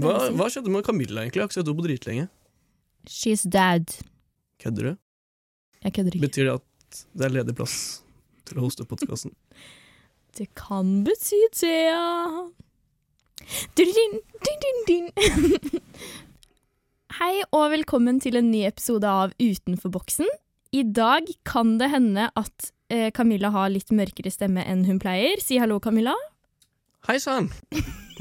Hva, si. hva skjedde med Camilla, egentlig? Jeg har ikke sett henne på dritlenge. She's dead. Kødder du? Jeg kødder ikke. Betyr det at det er ledig plass til å hoste podkasten? Det kan bety det, ja. Din, din, din. Hei og velkommen til en ny episode av Utenfor boksen. I dag kan det hende at eh, Camilla har litt mørkere stemme enn hun pleier. Si hallo, Camilla. Hei sann!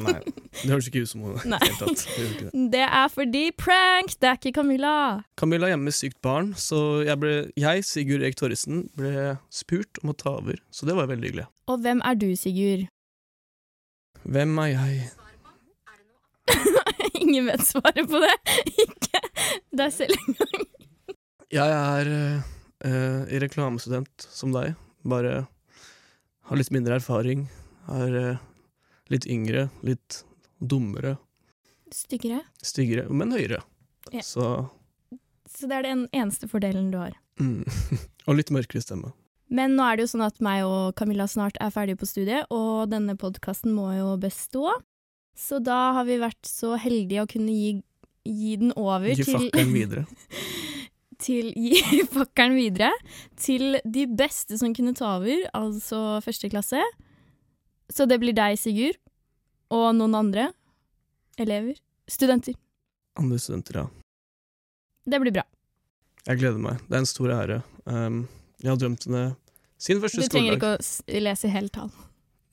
Nei, det høres ikke ut som henne. det. Det er fordi prank, det er ikke Camilla. Camilla hjemme med sykt barn, så jeg, ble, jeg Sigurd Erik Torrisen, ble spurt om å ta over. Så det var veldig hyggelig. Og hvem er du, Sigurd? Hvem er jeg? Ingen vet svaret på det. Ikke deg selv engang. Jeg er uh, reklamestudent som deg, bare har litt mindre erfaring. Har eh, litt yngre, litt dummere, Styggere. styggere, men høyere. Ja. Så Så det er den eneste fordelen du har. mm. Og litt mørkere stemme. Men nå er det jo sånn at meg og Camilla snart er ferdige på studiet, og denne podkasten må jo bestå. Så da har vi vært så heldige å kunne gi, gi den over Gi til fakkelen videre. til Gi fakkelen videre til de beste som kunne ta over, altså første klasse. Så det blir deg, Sigurd, og noen andre elever. Studenter. Andre studenter, ja. Det blir bra. Jeg gleder meg. Det er en stor ære. Um, jeg har drømt om sin Du første trenger skoledag. ikke å lese hele tall.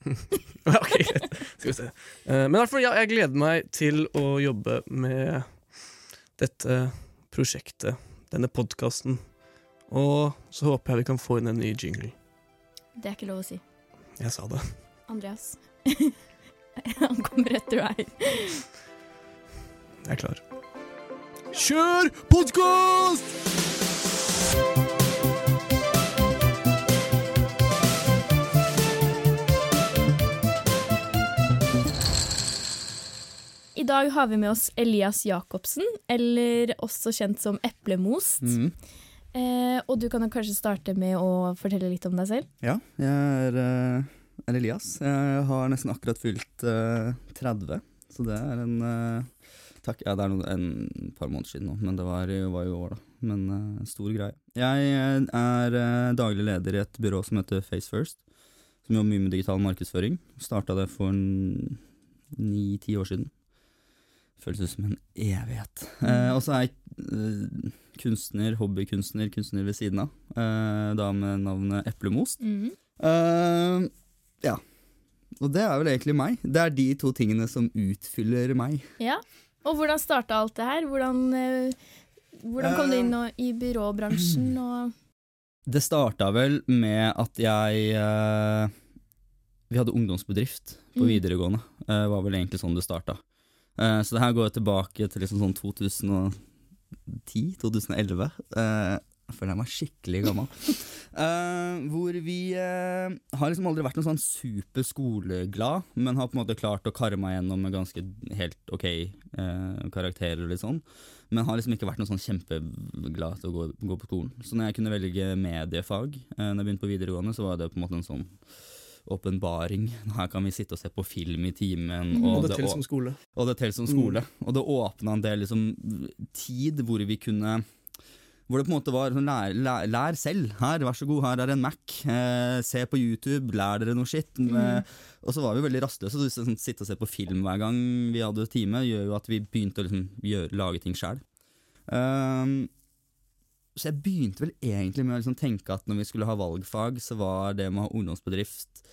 Ok, greit. Skal vi se. Uh, men i hvert fall, ja, jeg gleder meg til å jobbe med dette prosjektet, denne podkasten. Og så håper jeg vi kan få inn en ny jingle. Det er ikke lov å si. Jeg sa det. Andreas. Han kommer etter deg. Jeg er klar. Kjør podkast! I dag har vi med oss Elias Jacobsen, eller også kjent som Eplemost. Mm. Eh, og du kan kanskje starte med å fortelle litt om deg selv. Ja, jeg er, eh, er Elias. Jeg har nesten akkurat fylt uh, 30, så det er en uh, Takk. Ja, det er noe, en par måneder siden nå, men det var, var jo i år, da. Men uh, stor greie. Jeg eh, er eh, daglig leder i et byrå som heter Face First, som jobber mye med digital markedsføring. Starta det for ni-ti år siden. Føles ut som en evighet. Eh, og så er jeg eh, kunstner, hobbykunstner, kunstner ved siden av. Eh, da med navnet Eplemost. Eh, ja. Og det er vel egentlig meg. Det er de to tingene som utfyller meg. Ja. Og hvordan starta alt det her? Hvordan, eh, hvordan kom du inn og, i byråbransjen? Og Det starta vel med at jeg uh, Vi hadde ungdomsbedrift på Mm. videregående. Uh, var vel egentlig sånn det starta. Eh, så det her går tilbake til liksom sånn 2010-2011. Jeg føler jeg meg skikkelig gammel. uh, hvor vi uh, har liksom aldri vært noe sånn super skoleglad, men har på en måte klart å karre meg gjennom med ganske helt ok uh, karakterer og litt sånn. Men har liksom ikke vært noe sånn kjempeglad til å gå, gå på skolen. Så når jeg kunne velge mediefag uh, Når jeg begynte på videregående, så var det på en måte en sånn åpenbaring. Her kan vi sitte og se på film i timen. Mm. Og Og, det teller som skole. og det teller som skole. Og det åpna en del liksom, tid hvor vi kunne hvor det på en måte var sånn lær, lær, lær selv. Her, vær så god, her er en Mac. Eh, se på YouTube, lær dere noe skitt. Mm. og så var vi veldig rastløse. Så sånn, sitte og se på film hver gang vi hadde time, gjør jo at vi begynte å liksom, gjøre, lage ting sjøl. så jeg begynte vel egentlig med å liksom, tenke at når vi skulle ha valgfag, så var det med å ha ungdomsbedrift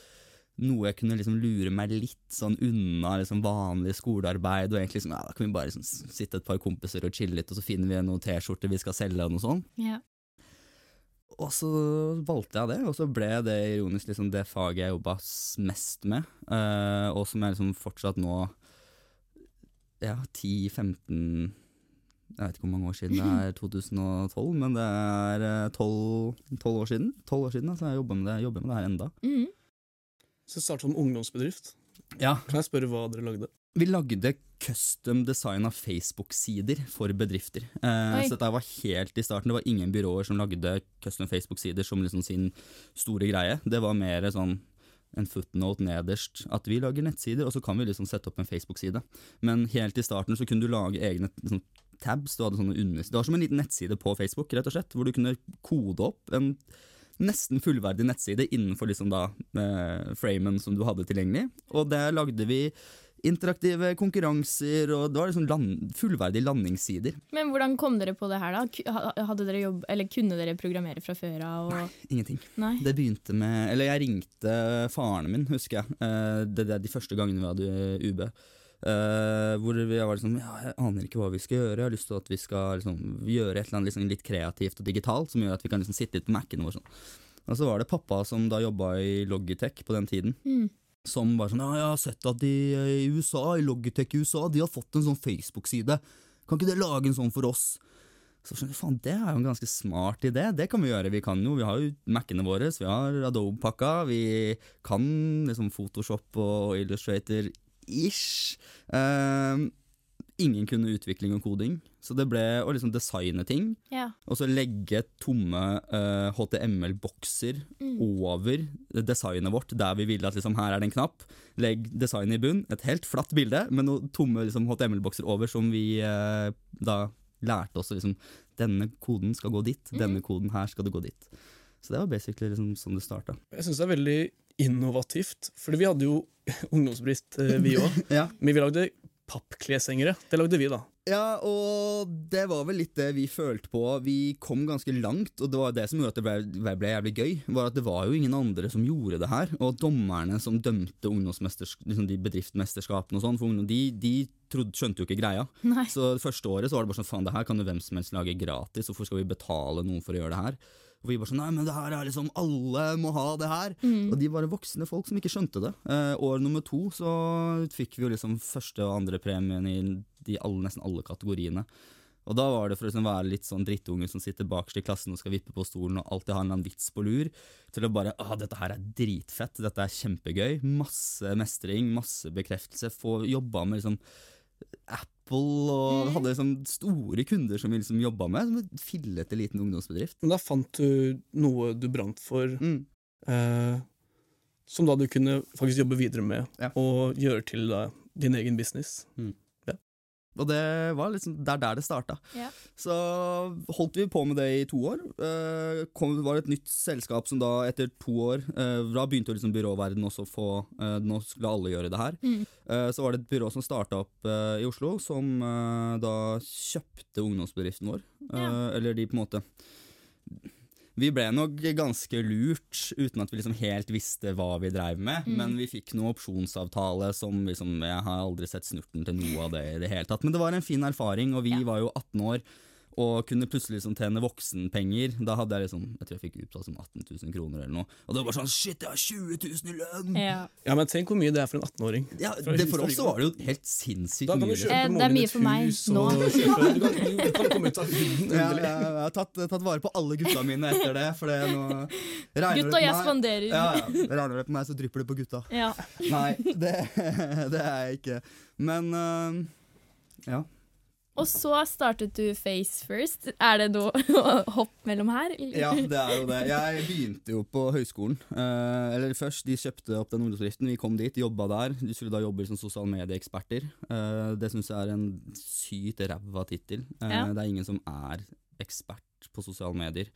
noe jeg kunne liksom lure meg litt sånn unna liksom vanlig skolearbeid. Og egentlig liksom, ja, da kan vi bare liksom sitte et par kompiser og chille litt, og så finner vi noen T-skjorter vi skal selge, og noe sånt. ja. Og så valgte jeg det, og så ble det ironisk liksom det faget jeg jobba mest med, uh, og som jeg liksom fortsatt nå Ja, 10-15 Jeg vet ikke hvor mange år siden det er 2012, men det er eh, 12, 12 år siden. 12 år siden, altså jeg jobber med det, jobber med det her enda. Mhm. Så det startet som ungdomsbedrift. Ja, Kan jeg spørre hva dere lagde? Vi lagde custom designa Facebook-sider for bedrifter. Eh, så dette var helt i starten. Det var ingen byråer som lagde custom Facebook-sider som liksom sin store greie. Det var mer sånn en footnote nederst at vi lager nettsider, og så kan vi liksom sette opp en Facebook-side. Men helt i starten så kunne du lage egne liksom, tabs. Du hadde sånne under... Det var som en liten nettside på Facebook, rett og slett, hvor du kunne kode opp en nesten fullverdig nettside innenfor liksom da eh, framen som du hadde tilgjengelig. Og der lagde vi interaktive konkurranser, og det var liksom land, fullverdige landingssider. Men hvordan kom dere på det her, da? Hadde dere jobb, eller kunne dere programmere fra før av? og- Ingenting. Nei. Det begynte med Eller jeg ringte faren min, husker jeg. Eh, Det, det er de første gangene vi hadde UB. Eh, hvor jeg var liksom Ja, jeg aner ikke hva vi skal gjøre. Jeg har lyst til at vi skal liksom, gjøre et eller annet liksom litt kreativt og digitalt som gjør at vi kan liksom sitte litt på Mac-en våre. Sånn. Og så var det pappa som da jobba i Logitech på den tiden. Mm. Som bare sånn Ja, jeg har sett at de eh, i USA, i Logitech i USA, de har fått en sånn Facebook-side. Kan ikke dere lage en sånn for oss? Så skjønner jeg, faen, Det er jo en ganske smart idé. Det kan vi gjøre. Vi kan jo, vi har jo Mac-ene våre, vi har Adobe-pakka, vi kan liksom Photoshop og Illustrator-ish. Uh, ingen kunne utvikling og koding, så det ble å liksom designe ting. Ja. Og så legge tomme uh, HTML-bokser Mm. over designet vårt, der vi ville at liksom, her er det en knapp. Legg designet i bunn, et helt flatt bilde, med noen tomme liksom, HTML-bokser over, som vi uh, da lærte oss å liksom Denne koden skal gå dit, Mm. denne koden her skal det gå dit. Så det var basically liksom sånn det starta. Jeg syns det er veldig innovativt, fordi vi hadde jo ungdomsbrist, eh, vi òg. Ja. Men vi lagde pappkleshengere. Det lagde vi, da. Ja, og det var vel litt det vi følte på. Vi kom ganske langt, og det var det som gjorde at det ble, ble jævlig gøy. Var at det var jo ingen andre som gjorde det her. Og dommerne som dømte ungdomsmesters- liksom de bedriftsmesterskapene og sånn, for ungdom, de, de trodde, skjønte jo ikke greia. Nei. Så det første året så var det bare sånn faen, det her kan jo hvem som helst lage gratis, hvorfor skal vi betale noen for å gjøre det her? Og vi bare sånn nei, men det her er liksom alle må ha det her. Mm. Og de var voksne folk som ikke skjønte det. Eh, år nummer to så fikk vi jo liksom første og andre premien i de alle, nesten alle kategoriene. Og da var det for å liksom være litt sånn drittunge som sitter bakerst i klassen og skal vippe på stolen og alltid ha en vits på lur, til å bare ah, dette her er dritfett, dette er kjempegøy. Masse mestring, masse bekreftelse. Få jobba med liksom Apple og hadde liksom store kunder som vi liksom jobba med. Som en fillete liten ungdomsbedrift. Men da fant du noe du brant for, Mm. eh, som da du kunne faktisk jobbe videre med, Ja. og gjøre til da, din egen business. Og det var liksom der, der det starta. Ja. Så holdt vi på med det i to år. Eh, kom, det var et nytt selskap som da etter to år eh, Da begynte liksom byråverden også å få eh, Nå skulle alle gjøre det her. Mm. Eh, så var det et byrå som starta opp eh, i Oslo, som eh, da kjøpte ungdomsbedriften vår. Ja. Eller de på en måte Vi ble nok ganske lurt, uten at vi liksom helt visste hva vi dreiv med. Mm. Men vi fikk noe opsjonsavtale som liksom Jeg har aldri sett snurten til noe av det i det hele tatt. Men det var en fin erfaring, og vi Ja. var jo 18 år. Og kunne plutselig liksom tjene voksenpenger. Da hadde jeg liksom Jeg tror jeg fikk utbetalt som 18 000 kroner eller noe. Og det var bare sånn Shit, jeg har 20 000 i lønn! Ja. Ja, men tenk hvor mye det er for en 18-åring. Ja, det For oss så var det jo helt sinnssykt Da kan du mye. kjøpe Eh, det er mye for meg hus, nå. Kjøpe, du, kan, du kan komme ut av huden, endelig. jeg, jeg har tatt, tatt vare på alle gutta mine etter det. For det nå regner det Gutta, jeg spanderer. Ja, ja. Regner det på meg, så drypper det på gutta. Ja. Nei, det, det er jeg ikke. Men uh, ja. Og så startet du Face First. Er det noe hopp mellom her? Ja, det er jo det. Jeg begynte jo på høyskolen. Eh, eller først, De kjøpte opp den ungdomsbedriften. Vi kom dit, jobba der. De skulle da jobbe som sosiale medieeksperter. Eh, det syns jeg er en sykt ræva tittel. Eh, Ja. Det er ingen som er ekspert på sosiale medier.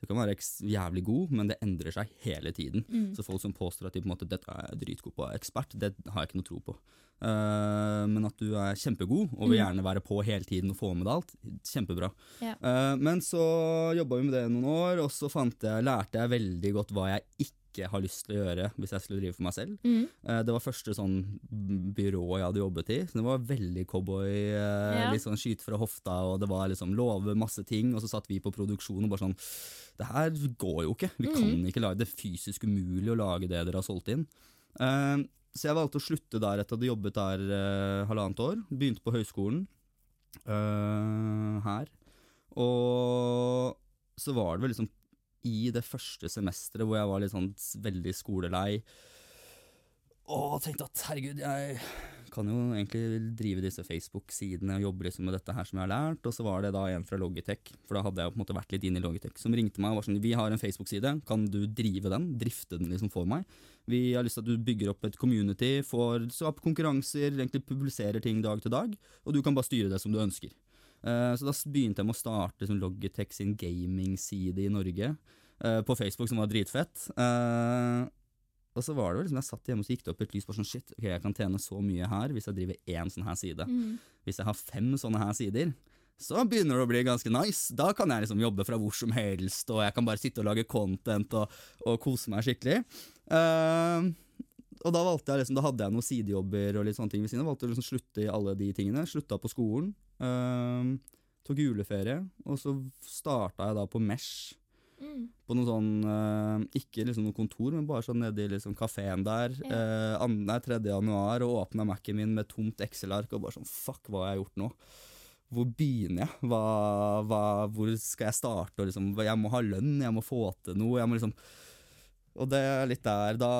Du kan være jævlig god, men det endrer seg hele tiden. Mm. Så folk som påstår at de på en måte, dette er dritgod på, er ekspert, det har jeg ikke noe tro på. Uh, men at du er kjempegod og vil Mm. gjerne være på hele tiden og få med deg alt, kjempebra. Ja. Uh, men så jobba vi med det noen år, og så jeg, lærte jeg veldig godt hva jeg ikke har lyst til å gjøre hvis jeg skulle drive for meg selv. Mm. Eh, det var første sånn byrå jeg hadde jobbet i. Så det var veldig cowboy, eh, Ja. litt sånn skyte fra hofta, og det var liksom love masse ting, og så satt vi på produksjon og bare sånn Det her går jo ikke. Vi kan Mhm. ikke lage det er fysisk umulig å lage det dere har solgt inn. Eh, så jeg valgte å slutte der etter at jeg hadde jobbet der halvannet år. Begynte på høyskolen her. Og så var det vel liksom i det første semesteret hvor jeg var litt sånn veldig skolelei og tenkte at herregud, jeg kan jo egentlig drive disse Facebook-sidene og jobbe liksom med dette her som jeg har lært. Og så var det da en fra Logitech, for da hadde jeg på en måte vært litt inne i Logitech, som ringte meg og var sånn Vi har en Facebook-side, kan du drive den? Drifte den liksom for meg? Vi har lyst til at du bygger opp et community, får så opp konkurranser, egentlig publiserer ting dag til dag, og du kan bare styre det som du ønsker. Eh, så da begynte jeg med å starte som Logitech sin gaming-side i Norge eh, på Facebook, som var dritfett. Eh, og så var det jo liksom, jeg satt hjemme og så gikk det opp et lys på sånn shit, ok, jeg kan tjene så mye her hvis jeg driver én sånn her side. Mm. Hvis jeg har fem sånne her sider, så begynner det å bli ganske nice. Da kan jeg liksom jobbe fra hvor som helst, og jeg kan bare sitte og lage content og, og kose meg skikkelig. Uh, og da valgte jeg liksom, da hadde jeg noen sidejobber og litt sånne ting ved siden av. Valgte å liksom slutte i alle de tingene. Slutta på skolen. Uh, tok juleferie, og så starta jeg da på Mesh Mm. på noe sånn eh, Ikke liksom noe kontor, men bare sånn nede i liksom kafeen der. Ja. eh, nei, 3. januar, og åpna Mac-en min med tomt Excel-ark og bare sånn Fuck, hva har jeg gjort nå? Hvor begynner jeg? Hva, hva, hvor skal jeg starte? Liksom, jeg må ha lønn, jeg må få til noe. Jeg må liksom Og det er litt der Da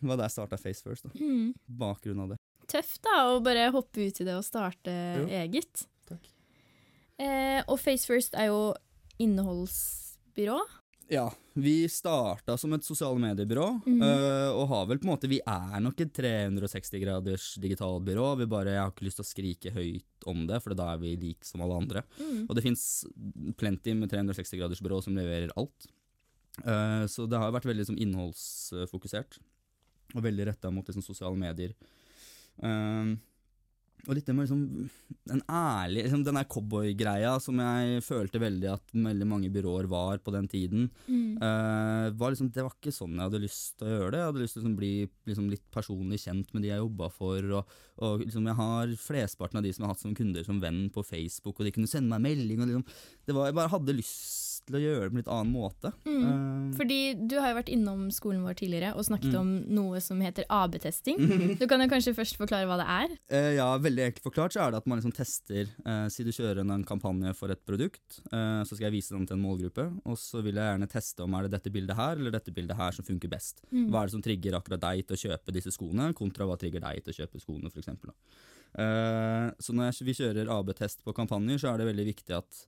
var det jeg starta Face First. Da. Mm. Bakgrunnen av det. Tøft da, å bare hoppe ut i det og starte Jo. eget. Takk. Eh, og Face First er jo innholdsbyrå. Ja, vi starta som et sosiale mediebyrå, mm. øh, og har vel på en måte Vi er nok et 360 graders digitalbyrå. Vi bare, Jeg har ikke lyst til å skrike høyt om det, for da er vi like som alle andre. Mm. Og det fins plenty med 360 graders byrå som leverer alt. Eh, så det har vært veldig liksom, innholdsfokusert, og veldig retta mot liksom, sosiale medier. Eh, og litt det med liksom, en ærlig liksom, Den der cowboygreia som jeg følte veldig at veldig mange byråer var på den tiden. Mm. Eh, var liksom, det var ikke sånn jeg hadde lyst til å gjøre det. Jeg hadde lyst til å liksom, bli liksom, litt personlig kjent med de jeg jobba for. Og, og liksom, jeg har flesteparten av de som jeg har hatt som kunder som venn på Facebook, og de kunne sende meg melding. Og, liksom, det var, jeg bare hadde lyst til å gjøre det på en litt annen måte. Mm. Uh, Fordi du har jo vært innom skolen vår tidligere og snakket Mm. om noe som heter AB-testing. Du kan jo kanskje først forklare hva det er? Uh, ja, veldig enkelt forklart så er det at man liksom tester uh, Si du kjører en, en kampanje for et produkt, så skal jeg vise den til en målgruppe, og så vil jeg gjerne teste om er det dette bildet her eller dette bildet her som funker best. Mm. Hva er det som trigger akkurat deg til å kjøpe disse skoene, kontra hva trigger deg til å kjøpe skoene, f.eks. Uh, så når vi kjører AB-test på kampanjer, så er det veldig viktig at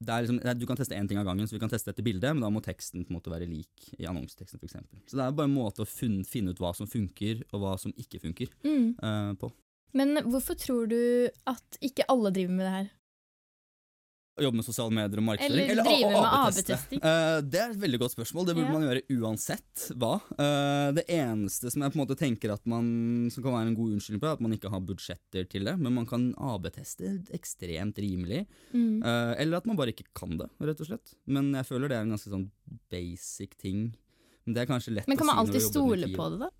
liksom, Du kan teste én ting av gangen, så vi kan teste dette bildet, men da må teksten på en måte være lik i annonseteksten f.eks. Så det er bare en måte å funn, finne ut hva som funker, og hva som ikke funker Mm. uh, på. Men hvorfor tror du at ikke alle driver med det her? Å jobbe med sosiale medier og markedsføring? Eller drive med? AB-testing? Uh, det er et veldig godt spørsmål. Det burde Ja. man gjøre uansett hva. Uh, det eneste som jeg på en måte tenker at man, som kan være en god unnskyldning på, er at man ikke har budsjetter til det. Men man kan AB-teste ekstremt rimelig. Mm. Uh, eller at man bare ikke kan det, rett og slett. Men jeg føler det er en ganske sånn basic ting. Men det er kanskje lett kan å man si når du alltid jobber med stole på det, da?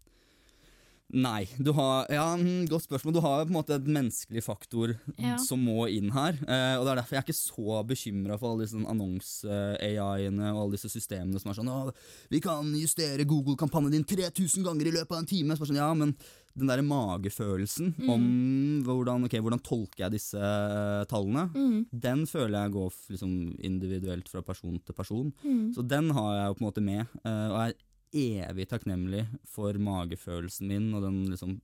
Nei. Du har, ja, mm, Godt spørsmål. Du har på en måte et menneskelig faktor Ja. som må inn her. Eh, og Det er derfor jeg er ikke så bekymra for alle disse annonse-AI-ene og alle disse systemene som er sånn vi kan justere Google-kampanjen din 3000 ganger i løpet av en time. Så sånn, ja, men den der magefølelsen Mm. om hvordan, okay, hvordan tolker jeg disse eh, tallene, Mm. den føler jeg går liksom, individuelt fra person til person. Mm. Så den har jeg jo på en måte med, eh, og er evig takknemlig for magefølelsen min, og den liksom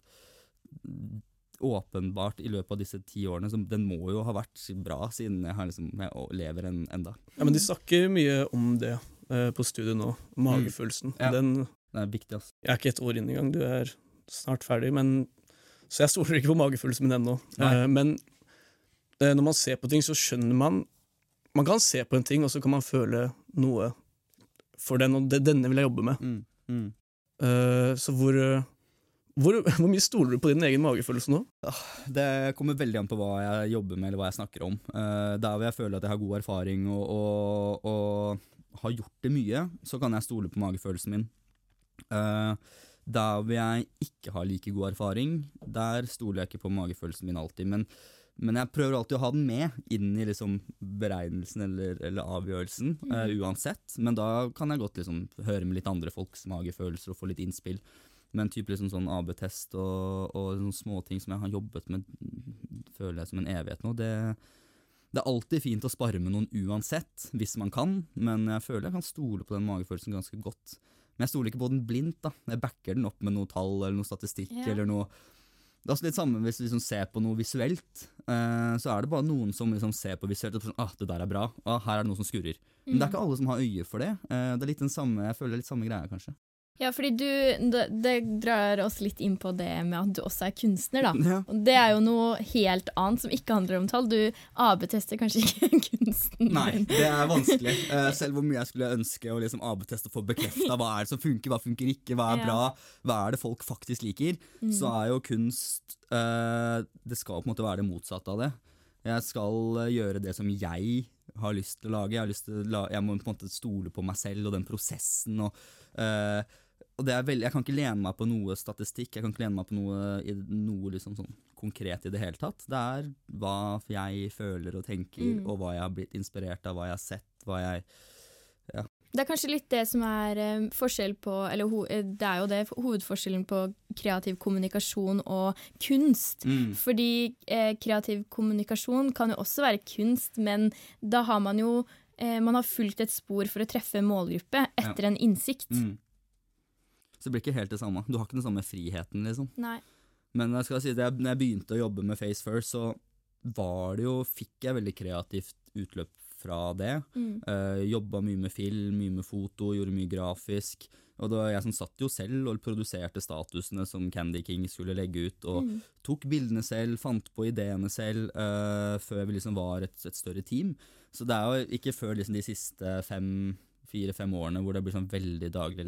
Åpenbart i løpet av disse ti årene, så den må jo ha vært bra, siden jeg, har liksom, jeg lever en, enda. Ja, men De snakker mye om det eh, på studiet nå. Magefølelsen. Ja. Den, den er viktig, altså. jeg er ikke et år inn engang, du er snart ferdig. Men, så jeg stoler ikke på magefølelsen min ennå. Eh, men eh, når man ser på ting, så skjønner man Man kan se på en ting, og så kan man føle noe for den, og denne vil jeg jobbe med. Mm. Mm. Uh, så hvor, eh, hvor, hvor mye stoler du på din egen magefølelse nå? Det kommer veldig an på hva jeg jobber med, eller hva jeg snakker om. Uh, der hvor jeg føler at jeg har god erfaring og, og, og har gjort det mye, så kan jeg stole på magefølelsen min. Uh, der hvor jeg ikke har like god erfaring, der stoler jeg ikke på magefølelsen min alltid. Men, men jeg prøver alltid å ha den med inn i liksom beregnelsen eller, eller avgjørelsen, eh, uansett. Men da kan jeg godt liksom høre med litt andre folks magefølelser og få litt innspill. Men type liksom sånn AB-test og, og sånne småting som jeg har jobbet med, føler jeg som en evighet nå. Det, det er alltid fint å spare med noen uansett, hvis man kan, men jeg føler jeg kan stole på den magefølelsen ganske godt. Men jeg stoler ikke på den blindt. da. Jeg backer den opp med noe tall eller noe statistikk Yeah. eller noe Det er også litt samme hvis du liksom ser på noe visuelt. eh, så er det bare noen som liksom ser på visuelt og sånn, ah, det der er bra, ah, her er det noe som skurrer. Men det er ikke alle som har øye for det. Eh, det er litt den samme, jeg føler det er litt samme greia, kanskje. Ja, fordi du det, drar oss litt inn på det med at du også er kunstner, da. Ja. Og det er jo noe helt annet som ikke handler om tall. Du AB-tester kanskje ikke kunsten Nei, det er vanskelig. Eh, selv hvor mye jeg skulle ønske å liksom AB-teste og få bekrefta hva er det som funker, hva funker ikke, hva er Ja. bra, hva er det folk faktisk liker, så er jo kunst eh, Det skal på en måte være det motsatte av det. Jeg skal eh, gjøre det som jeg har lyst til å lage. Jeg, har lyst til å la, jeg må på en måte stole på meg selv og den prosessen. Og, eh, og det er veldig, Jeg kan ikke lene meg på noe statistikk, jeg kan ikke lene meg på noe, noe liksom sånn konkret i det hele tatt. Det er hva jeg føler og tenker, Mm. og hva jeg har blitt inspirert av, hva jeg har sett, hva jeg Det er kanskje litt det som er eh, forskjell på Eller eh, det er jo det hovedforskjellen på kreativ kommunikasjon og kunst. mm. Fordi eh, kreativ kommunikasjon kan jo også være kunst, men da har man jo eh, man har fulgt et spor for å treffe målgruppe etter en innsikt. Mm. Så det blir ikke helt det samme. Du har ikke den samme friheten, liksom. Nei. Men jeg skal si det, når jeg begynte å jobbe med Face First, så var det jo, fikk jeg veldig kreativt utløp fra det. Mm. Uh, jobba mye med film, mye med foto, gjorde mye grafisk. Og det var jeg som satt jo selv og produserte statusene som Candy King skulle legge ut, og Mm. tok bildene selv, fant på ideene selv, uh, før vi liksom var et, et større team. Så det er jo ikke før liksom de siste fem, fire-fem årene hvor det blir sånn veldig daglig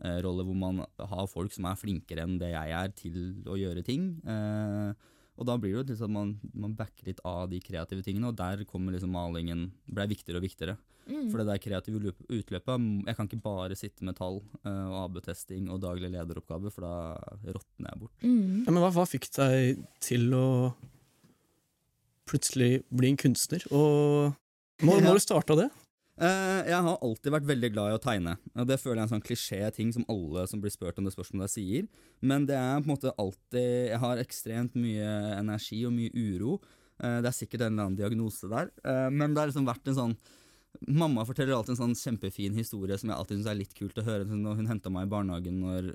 lederrolle, hvor man har folk som er flinkere enn det jeg er til å gjøre ting. Eh, og da blir det jo liksom at man, man backer litt av de kreative tingene, og der kommer liksom malingen ble viktigere og viktigere. Mm. For det der kreative utløpet Jeg kan ikke bare sitte med tall eh, og AB-testing og daglig lederoppgave, for da råtner jeg bort. Mm. Ja, men hva, hva fikk deg til å plutselig bli en kunstner? Og når, når du starta det? Eh, jeg har alltid vært veldig glad i å tegne. Og Det føler jeg er en sånn klisjé-ting som alle som blir spurt om det spørsmålet sier. Men det er på en måte alltid Jeg har ekstremt mye energi og mye uro. Eh, det er sikkert en eller annen diagnose der. Eh, men det har liksom vært en sånn Mamma forteller alltid en sånn kjempefin historie som jeg alltid syns er litt kult å høre. Når hun henta meg i barnehagen når,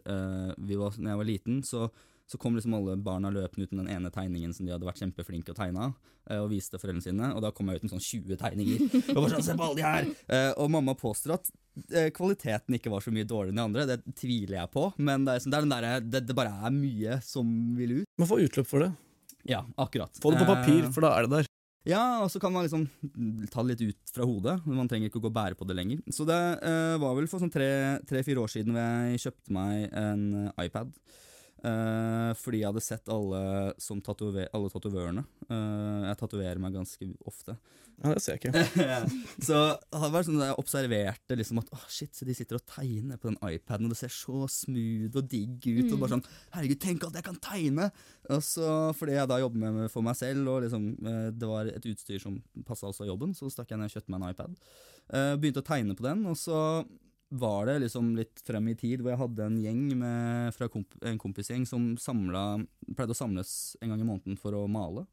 vi var, når jeg var liten, så, så kom liksom alle barna løpende uten den ene tegningen som de hadde vært kjempeflinke å tegne, eh, og viste foreldrene sine. Og da kom jeg ut med sånn 20 tegninger. Og bare sånn, se på alle de her! Eh, og mamma påstår at eh, kvaliteten ikke var så mye dårligere enn de andre. Det tviler jeg på, men det er, sånn, det, er den der, det, bare er mye som vil ut. Man får utløp for det. Ja, akkurat. Få det på papir, for da er det der. ja, og så kan man liksom ta det litt ut fra hodet. Man trenger ikke å gå og bære på det lenger. Så det uh, var vel for sånn tre-fire år siden hvor jeg kjøpte meg en iPad. Eh, fordi jeg hadde sett alle, som tatover alle tatovørene. Eh, jeg tatoverer meg ganske ofte. Ja, det ser jeg ikke. så det hadde vært sånn at jeg observerte liksom at oh, shit, så de sitter og tegner på den iPaden, og det ser så smooth og digg ut. Og bare sånn herregud, tenk at jeg kan tegne! Og så fordi jeg da jobber med for meg selv, og liksom eh, det var et utstyr som passa også jobben, så stakk jeg ned og kjøpte meg en iPad. Eh, begynte å tegne på den, og så var det liksom litt frem i tid hvor jeg hadde en gjeng med, fra komp en kompisgjeng som samla, pleide å samles en gang i måneden for å male.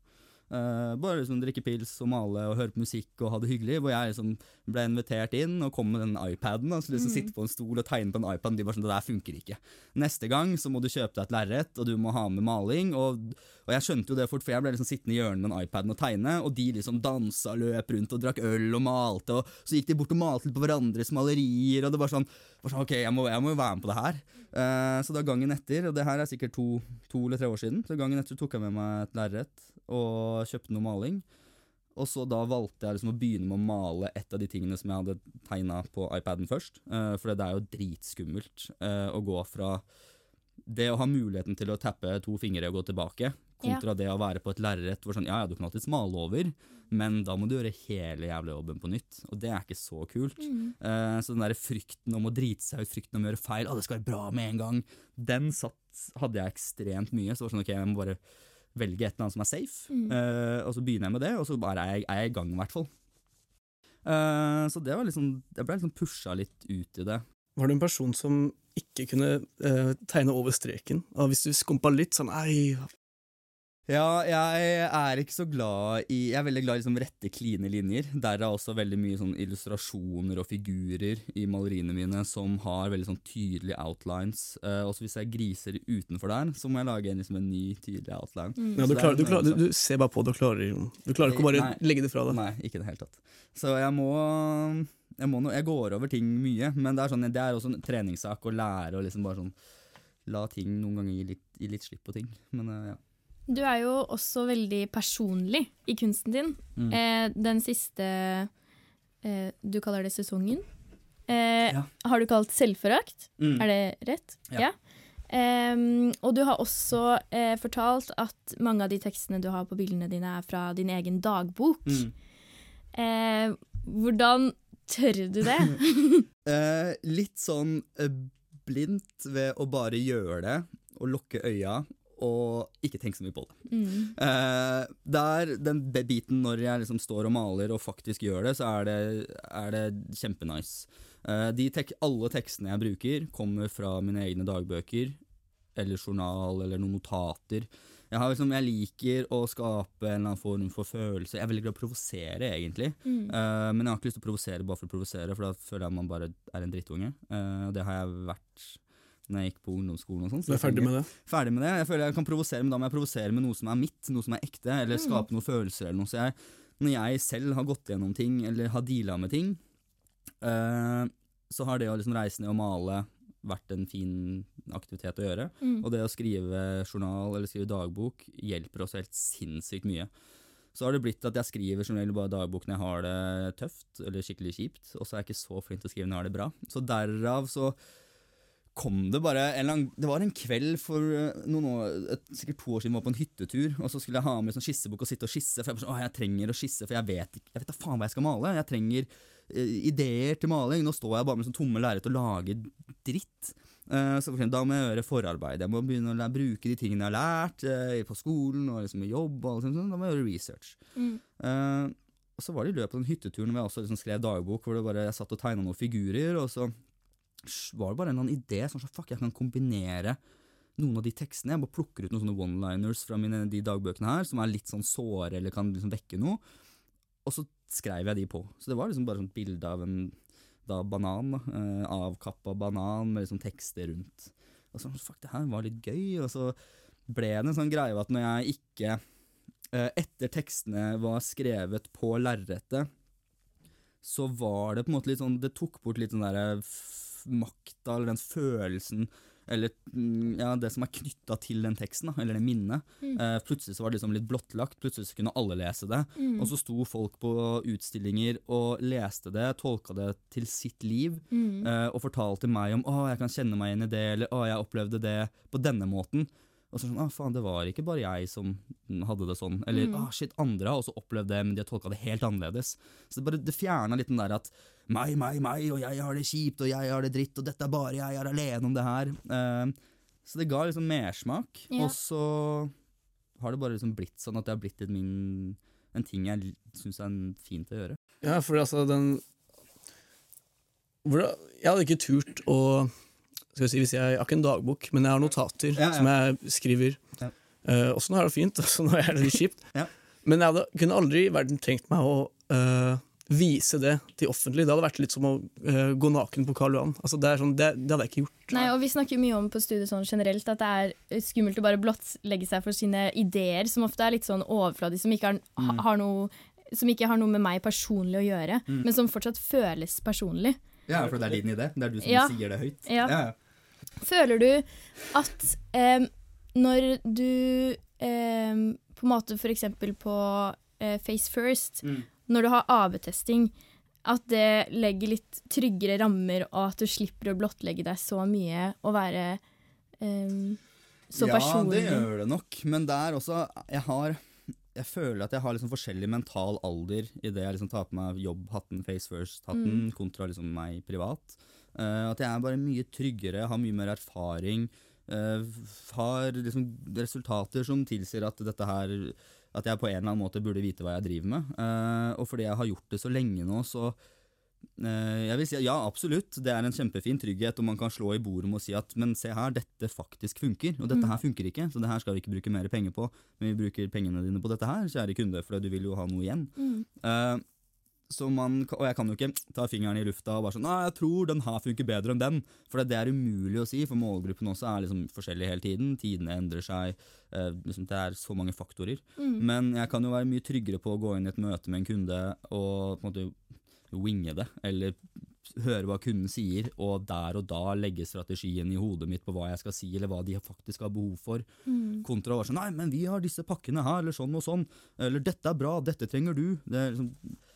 Eh, bare liksom drikke pils og male og høre på musikk og ha det hyggelig. Hvor jeg liksom ble invitert inn og kom med den iPaden. Altså liksom Sitte på en stol og tegne på en iPad. De bare sånn, det der funker ikke. Neste gang så må du kjøpe deg et lerret, og du må ha med maling. Og, og jeg skjønte jo det fort, for jeg ble liksom sittende i hjørnet med den iPaden og tegne. Og de liksom dansa, løp rundt og drakk øl og malte. Og så gikk de bort og malte litt på hverandres malerier. Og det var sånn, sånn ok, jeg må, jeg må jo være med på det her. Uh, så da gangen etter, og det her er sikkert to, to eller tre år siden, så gangen etter tok jeg med meg et lerret og kjøpte noe maling. Og så da valgte jeg liksom å begynne med å male et av de tingene som jeg hadde tegna på iPaden først. Uh, for det er jo dritskummelt uh, å gå fra det å ha muligheten til å tappe to fingre og gå tilbake, kontra det å være på et lerret hvor sånn ja, ja, du kan alltids male over, men da må du gjøre hele jævla jobben på nytt. Og det er ikke så kult. Eh, så den der frykten om å drite seg ut, frykten om å gjøre feil, å det skal være bra med en gang, den satt, hadde jeg ekstremt mye. Så var det sånn ok, jeg må bare velge et eller annet som er safe, eh, og så begynner jeg med det, og så bare er jeg, er jeg i gang, i hvert fall. Uh, så det var liksom, jeg ble liksom pusha litt ut i det. Var du en person som ikke kunne eh, tegne over streken? Og hvis du skumpa litt sånn Ei, Ja, jeg er ikke så glad i Jeg er veldig glad i liksom rette, kline linjer. Der er også veldig mye sånn illustrasjoner og figurer i maleriene mine som har veldig sånn tydelige outlines. Uh, også hvis jeg griser utenfor der, så må jeg lage en, liksom, en ny, tydelig outline. Mm. Ja, du, klarer, er du, klarer, du, du ser bare på du klarer, du klarer ikke å bare Nei. legge det fra deg. Nei, ikke i det hele tatt. Så jeg må jeg, må no, jeg går over ting mye, men det er, sånn, det er også en treningssak å lære å liksom bare sånn La ting noen ganger gi litt, gi litt slipp på ting. Men uh, ja. Du er jo også veldig personlig i kunsten din. Mm. Eh, den siste eh, Du kaller det sesongen. Eh, Ja. Har du kalt selvforakt? Mm. Er det rett? Ja. Em, og du har også eh, fortalt at mange av de tekstene du har på bildene dine, er fra din egen dagbok. Mm. Eh, hvordan tør du det? Eh, litt sånn blindt ved å bare gjøre det og lukke øya og ikke tenke så mye på det. Mm. Eh, der, den biten når jeg liksom står og maler og faktisk gjør det, så er det, er det kjempenice. Eh, de tek alle tekstene jeg bruker, kommer fra mine egne dagbøker eller journal eller noen notater. Jeg, har liksom, jeg liker å skape en eller annen form for følelse. Jeg er veldig glad i å provosere, egentlig. Mm. Uh, men jeg har ikke lyst til å provosere bare for å provosere, for da føler jeg at man bare er en drittunge. Uh, det har jeg vært når jeg gikk på ungdomsskolen og sånn. Du er ferdig med det? Ferdig med det. Jeg føler jeg kan provosere, men da må jeg provosere med noe som er mitt, noe som er ekte, eller Mm. skape noen følelser eller noe. Så jeg, når jeg selv har gått gjennom ting, eller har deala med ting, uh, så har det å liksom reise ned og male vært en fin aktivitet å gjøre. Mm. Og det å skrive journal eller skrive dagbok hjelper også helt sinnssykt mye. Så har det blitt at jeg skriver som regel bare dagbok når jeg har det tøft eller skikkelig kjipt, og så er jeg ikke så flink til å skrive når jeg har det bra. Så derav så kom det bare en lang Det var en kveld for eh, noen år, sikkert to år siden var på en hyttetur, og så skulle jeg ha med sånn skissebok og sitte og skisse, for jeg, sånn, jeg trenger å skisse, for jeg vet ikke, jeg vet da faen hva jeg skal male. Jeg trenger uh, ideer til maling. Nå står jeg bare med sånn tomme lerret og lager dritt. Uh, så da må jeg gjøre forarbeid. Jeg må begynne å bruke de tingene jeg har lært uh, på skolen og liksom i jobb. og alt sånt, Da må jeg gjøre research. Mm. Og så var det i løpet av den hytteturen hvor jeg også liksom skrev dagbok, hvor det bare, jeg satt og tegna noen figurer, og så var det bare en eller annen idé sånn fuck, jeg kan kombinere noen av de tekstene. Jeg bare plukker ut noen sånne one-liners fra mine, de dagbøkene her, som er litt sånn såre eller kan liksom vekke noe. Og så skrev jeg de på. Så det var liksom bare sånn bilde av en da banan, eh, avkappa banan med liksom tekster rundt. Og så fuck, det her var litt gøy, og så ble det en sånn greie at når jeg ikke eh, Etter tekstene var skrevet på lerretet, så var det på en måte litt sånn Det tok bort litt sånn derre f- makta, eller den følelsen, eller mm, ja, det som er knytta til den teksten, eller det minnet. Mm. Eh, plutselig så var det liksom litt blottlagt, plutselig så kunne alle lese det. Mm. Og så sto folk på utstillinger og leste det, tolka det til sitt liv, Mm. eh, og fortalte meg om 'Å, jeg kan kjenne meg igjen i det', eller 'Å, jeg opplevde det på denne måten'. Og så sånn, ah, faen, det var ikke bare jeg som hadde det sånn. Eller ah, shit, andre har også opplevd det, men de har tolka det helt annerledes. Så det, bare, det fjerna litt den der at meg, meg, meg, og jeg har det kjipt, og jeg har det dritt, og dette er bare jeg jeg er alene om det her. Uh, så det ga liksom mersmak. Ja. Og så har det bare liksom blitt sånn at det har blitt en, min, en ting jeg syns er fint å gjøre. Ja, for altså den hvor, Jeg hadde ikke turt å skal jeg si, hvis jeg, jeg har ikke en dagbok, men jeg har notater Ja, ja. som jeg skriver. Ja. Uh, også når jeg har det fint, også når jeg er det litt kjipt. Ja. Men jeg hadde, kunne aldri i verden tenkt meg å eh, vise det til offentlig. Det hadde vært litt som å uh, gå naken på Karl Johan. Altså, det, er sånn, det, det hadde jeg ikke gjort. Nei, og Vi snakker mye om på studiet sånn generelt at det er skummelt å bare blottlegge seg for sine ideer, som ofte er litt sånn overfladiske, som, noe, som ikke har noe med meg personlig å gjøre, men som fortsatt føles personlig. Ja, for det er din idé. Det er du som Ja. sier det høyt. Ja. Føler du at em, når du em, på en måte for eksempel på eh, Face First, Mm. Når du har AB-testing, at det legger litt tryggere rammer, og at du slipper å blottlegge deg så mye og være um, så personlig? Ja, det gjør det nok, men der også Jeg har jeg føler at jeg har liksom forskjellig mental alder i det jeg liksom tar på meg jobbhatten, face first-hatten, kontra liksom meg privat. Uh, at jeg er bare mye tryggere, har mye mer erfaring. Uh, har liksom resultater som tilsier at dette her At jeg på en eller annen måte burde vite hva jeg driver med. Eh, og fordi jeg har gjort det så lenge nå, så Eh, jeg vil si ja, absolutt. Det er en kjempefin trygghet, og man kan slå i bordet med å si at men se her, dette faktisk funker, og dette Mm. her funker ikke, så det her skal vi ikke bruke mer penger på, men vi bruker pengene dine på dette her, kjære kunde, for du vil jo ha noe igjen. Mm. Så man, og jeg kan jo ikke ta fingeren i lufta og bare sånn Nei, jeg tror den her funker bedre enn den. For det er umulig å si, for målgruppen også er liksom forskjellig hele tiden. Tidene endrer seg. eh, liksom det er så mange faktorer. Mm. Men jeg kan jo være mye tryggere på å gå inn i et møte med en kunde og på en måte winge det, eller høre hva kunden sier, og der og da legge strategien i hodet mitt på hva jeg skal si, eller hva de faktisk har behov for. Mm. Kontra å være sånn Nei, men vi har disse pakkene her, eller sånn og sånn. Eller dette er bra, dette trenger du. Det er liksom,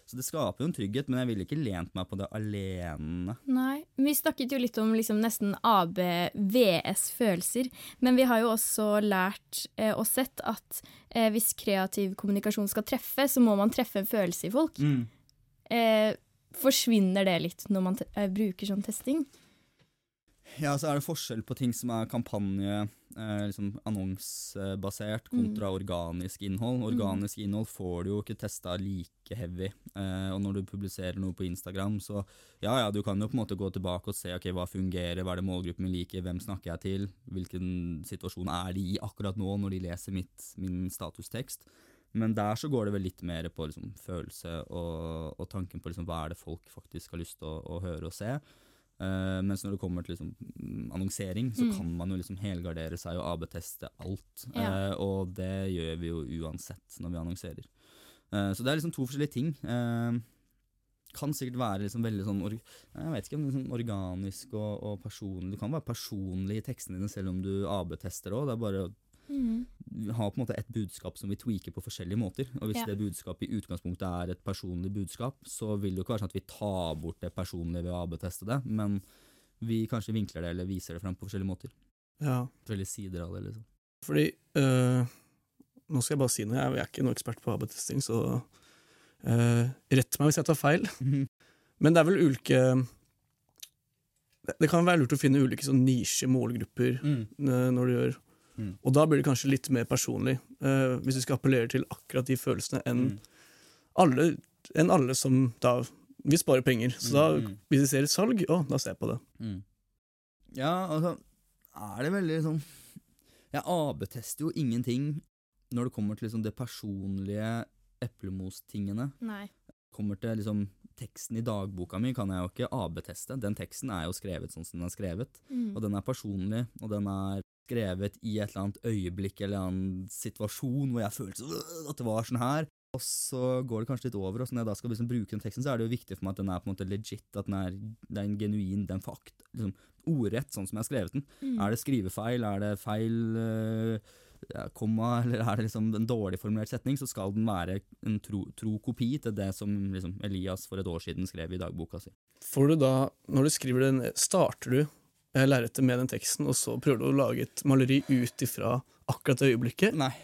så det skaper jo en trygghet, men jeg ville ikke lent meg på det alene. Nei. Vi snakket jo litt om liksom nesten ABVS følelser, men vi har jo også lært eh, og sett at eh, hvis kreativ kommunikasjon skal treffe, så må man treffe en følelse i folk. Eh, forsvinner det litt når man eh, bruker sånn testing? Ja, så er det forskjell på ting som er kampanje, eh, liksom annonsebasert, kontra organisk innhold. Organisk innhold får du jo ikke testa like heavy. Eh, og når du publiserer noe på Instagram, så ja, ja, du kan jo på en måte gå tilbake og se ok, hva fungerer, hva er det målgruppen min liker, hvem snakker jeg til, hvilken situasjon er de i akkurat nå når de leser mitt, min statustekst. Men der så går det vel litt mer på liksom, følelse og, og tanken på liksom, hva er det folk faktisk har lyst til å, å høre og se. Eh, mens når det kommer til liksom, mm, annonsering, så Mm. kan man jo liksom helgardere seg og AB-teste alt. Ja. Uh, og det gjør vi jo uansett når vi annonserer. Uh, så det er liksom to forskjellige ting. Kan sikkert være liksom veldig sånn Jeg vet ikke om det sånn organisk og, og personlig. Du kan være personlig i tekstene dine selv om du AB-tester òg. Det er bare å ha på en måte et budskap som vi tweaker på forskjellige måter. Og hvis Ja. det budskapet i utgangspunktet er et personlig budskap, så vil det jo ikke være sånn at vi tar bort det personlige ved å AB-teste det, men vi kanskje vinkler det eller viser det frem på forskjellige måter. Ja, Forskjellige sider av det, liksom. fordi øh, Nå skal jeg bare si noe, jeg er ikke noen ekspert på AB-testing, så øh, rett meg hvis jeg tar feil. Men det er vel ulike det- kan være lurt å finne ulike sånn nisje-målgrupper Mm. øh, når du gjør Mm. Og da blir det kanskje litt mer personlig, uh, hvis du skal appellere til akkurat de følelsene, enn Mm. alle, en alle som da Vi sparer penger. Så da, Mm, mm. hvis vi ser et salg, å, da ser jeg på det. Mm. Ja, altså er det veldig sånn Jeg AB-tester jo ingenting når det kommer til liksom det personlige eplemostingene. Nei. Kommer til liksom teksten i dagboka mi, kan jeg jo ikke AB-teste. Den teksten er jo skrevet sånn som den er skrevet. Mm. Og den er personlig, og den er skrevet i et eller annet øyeblikk eller en annen situasjon hvor jeg følte så- øh, at det var sånn her. Og så går det kanskje litt over, og så når jeg da skal liksom bruke den teksten, så er det jo viktig for meg at den er på en måte legit, at den er, det er en genuin, den fakt, liksom ordrett, sånn som jeg har skrevet den. Mm. Er det skrivefeil, er det feil øh, ja, komma, eller er det liksom en dårlig formulert setning, så skal den være en tro, tro kopi til det som liksom Elias for et år siden skrev i dagboka si. Får du da, når du skriver den, starter du lerretet med den teksten, og så prøver du å lage et maleri ut ifra akkurat det øyeblikket? Nei.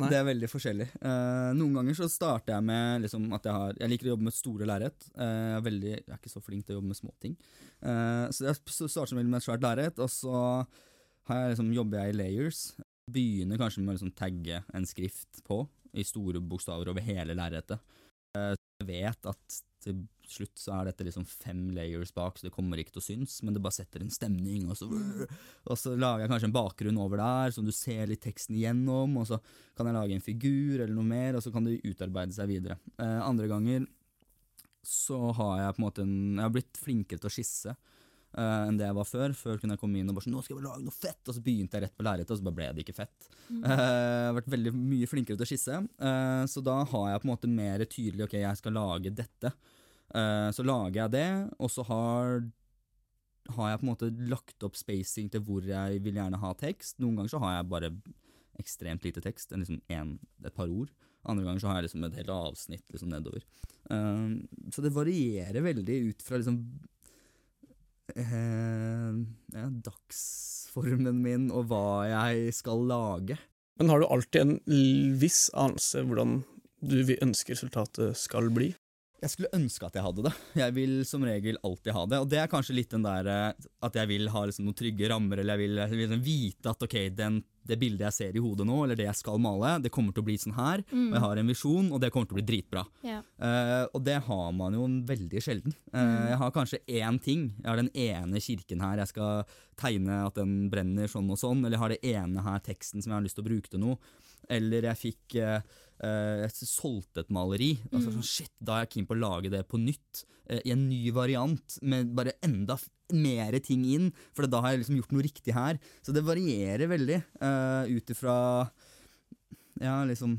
Nei. Det er veldig forskjellig. Uh, noen ganger så starter jeg med liksom, at jeg har Jeg liker å jobbe med store lerret. Uh, jeg, er veldig- jeg er ikke så flink til å jobbe med småting. Uh, så jeg starter med et svært lerret, og så har jeg, liksom, jobber jeg i layers. Begynner kanskje med å liksom, tagge en skrift på, i store bokstaver over hele lerretet. Uh, jeg vet at til slutt så er dette liksom fem layers bak, så det kommer ikke til å synes, men det bare setter en stemning, og så, og så lager jeg kanskje en bakgrunn over der, som du ser litt teksten igjennom, og så kan jeg lage en figur eller noe mer, og så kan det utarbeide seg videre. Eh, andre ganger så har jeg på en måte en, jeg har blitt flinkere til å skisse eh, enn det jeg var før. Før kunne jeg komme inn og bare sånn, nå skal jeg bare lage noe fett, og så begynte jeg rett på lerretet, og så bare ble det ikke fett. Mm. Eh, jeg har vært veldig mye flinkere til å skisse, eh, så da har jeg på en måte mer tydelig, ok, jeg skal lage dette. Eh, så lager jeg det, og så har har jeg på en måte lagt opp spacing til hvor jeg vil gjerne ha tekst. Noen ganger så har jeg bare ekstremt lite tekst, en liksom en, et par ord. Andre ganger så har jeg liksom et helt avsnitt liksom nedover. Uh, så det varierer veldig ut fra liksom uh, ja, dagsformen min og hva jeg skal lage. Men har du alltid en viss anelse hvordan du vil ønske resultatet skal bli? Jeg skulle ønske at jeg hadde det. Jeg vil som regel alltid ha det. Og det er kanskje litt den der eh, at jeg vil ha liksom noen trygge rammer, eller jeg vil, jeg vil liksom vite at ok, den, det bildet jeg ser i hodet nå, eller det jeg skal male, det kommer til å bli sånn her. Og jeg har en visjon, og det kommer til å bli dritbra. Ja. Uh, og det har man jo veldig sjelden. Eh, Jeg har kanskje én ting. Jeg har den ene kirken her jeg skal tegne at den brenner sånn og sånn. Eller jeg har det ene her teksten som jeg har lyst til å bruke til noe. Eller jeg fikk eh, Jeg solgte et maleri. Altså sånn, Shit, da er jeg keen på å lage det på nytt. eh, I en ny variant, med bare enda mer ting inn. For da har jeg liksom gjort noe riktig her. Så det varierer veldig uh, ut ifra Ja, liksom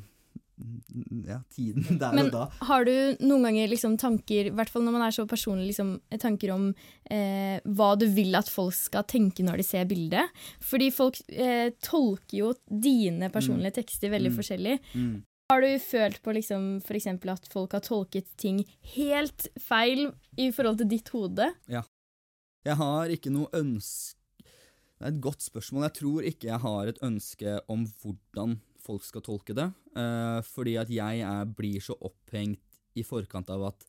Ja, tiden der Men og da. har du noen ganger liksom tanker, i hvert fall når man er så personlig, liksom, tanker om eh, hva du vil at folk skal tenke når de ser bildet? Fordi folk eh, tolker jo dine personlige tekster veldig Mm. forskjellig. Mm. Har du følt på liksom, eksempel at folk har tolket ting helt feil i forhold til ditt hode? Ja. Jeg har ikke noe ønske Det er et godt spørsmål. Jeg tror ikke jeg har et ønske om hvordan folk skal tolke det. Uh, fordi at jeg er, blir så opphengt i forkant av at